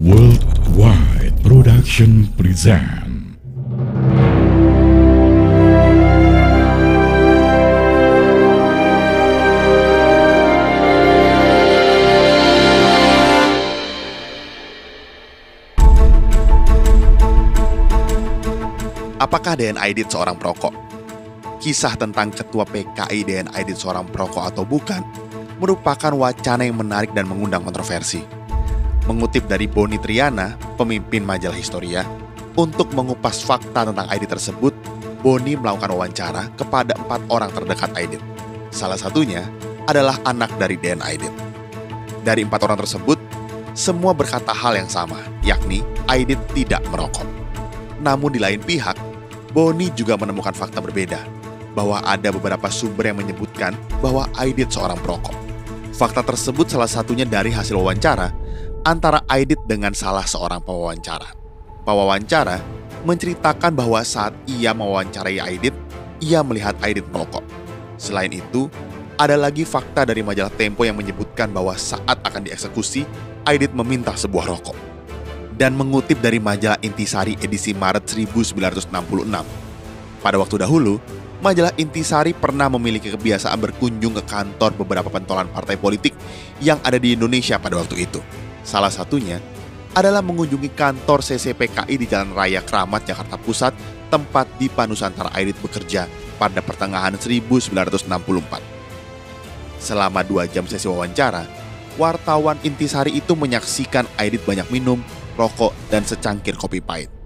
Worldwide Production present Apakah DN Aidit seorang perokok? Kisah tentang ketua PKI DN Aidit seorang perokok atau bukan merupakan wacana yang menarik dan mengundang kontroversi. Mengutip dari Boni Triana, pemimpin majalah Historia, untuk mengupas fakta tentang Aidit tersebut, Boni melakukan wawancara kepada empat orang terdekat Aidit. Salah satunya adalah anak dari DN Aidit. Dari empat orang tersebut, semua berkata hal yang sama, yakni Aidit tidak merokok. Namun di lain pihak, Boni juga menemukan fakta berbeda, bahwa ada beberapa sumber yang menyebutkan bahwa Aidit seorang perokok. Fakta tersebut salah satunya dari hasil wawancara antara Aidit dengan salah seorang pewawancara. Pewawancara menceritakan bahwa saat ia mewawancarai Aidit, ia melihat Aidit merokok. Selain itu, ada lagi fakta dari majalah Tempo yang menyebutkan bahwa saat akan dieksekusi, Aidit meminta sebuah rokok dan mengutip dari majalah Intisari edisi Maret 1966. Pada waktu dahulu, majalah Intisari pernah memiliki kebiasaan berkunjung ke kantor beberapa pentolan partai politik yang ada di Indonesia pada waktu itu. Salah satunya adalah mengunjungi kantor CCPKI di Jalan Raya Kramat, Jakarta Pusat, tempat di Nusantara Aidit bekerja pada pertengahan 1964. Selama dua jam sesi wawancara, wartawan Intisari itu menyaksikan Aidit banyak minum, rokok, dan secangkir kopi pahit.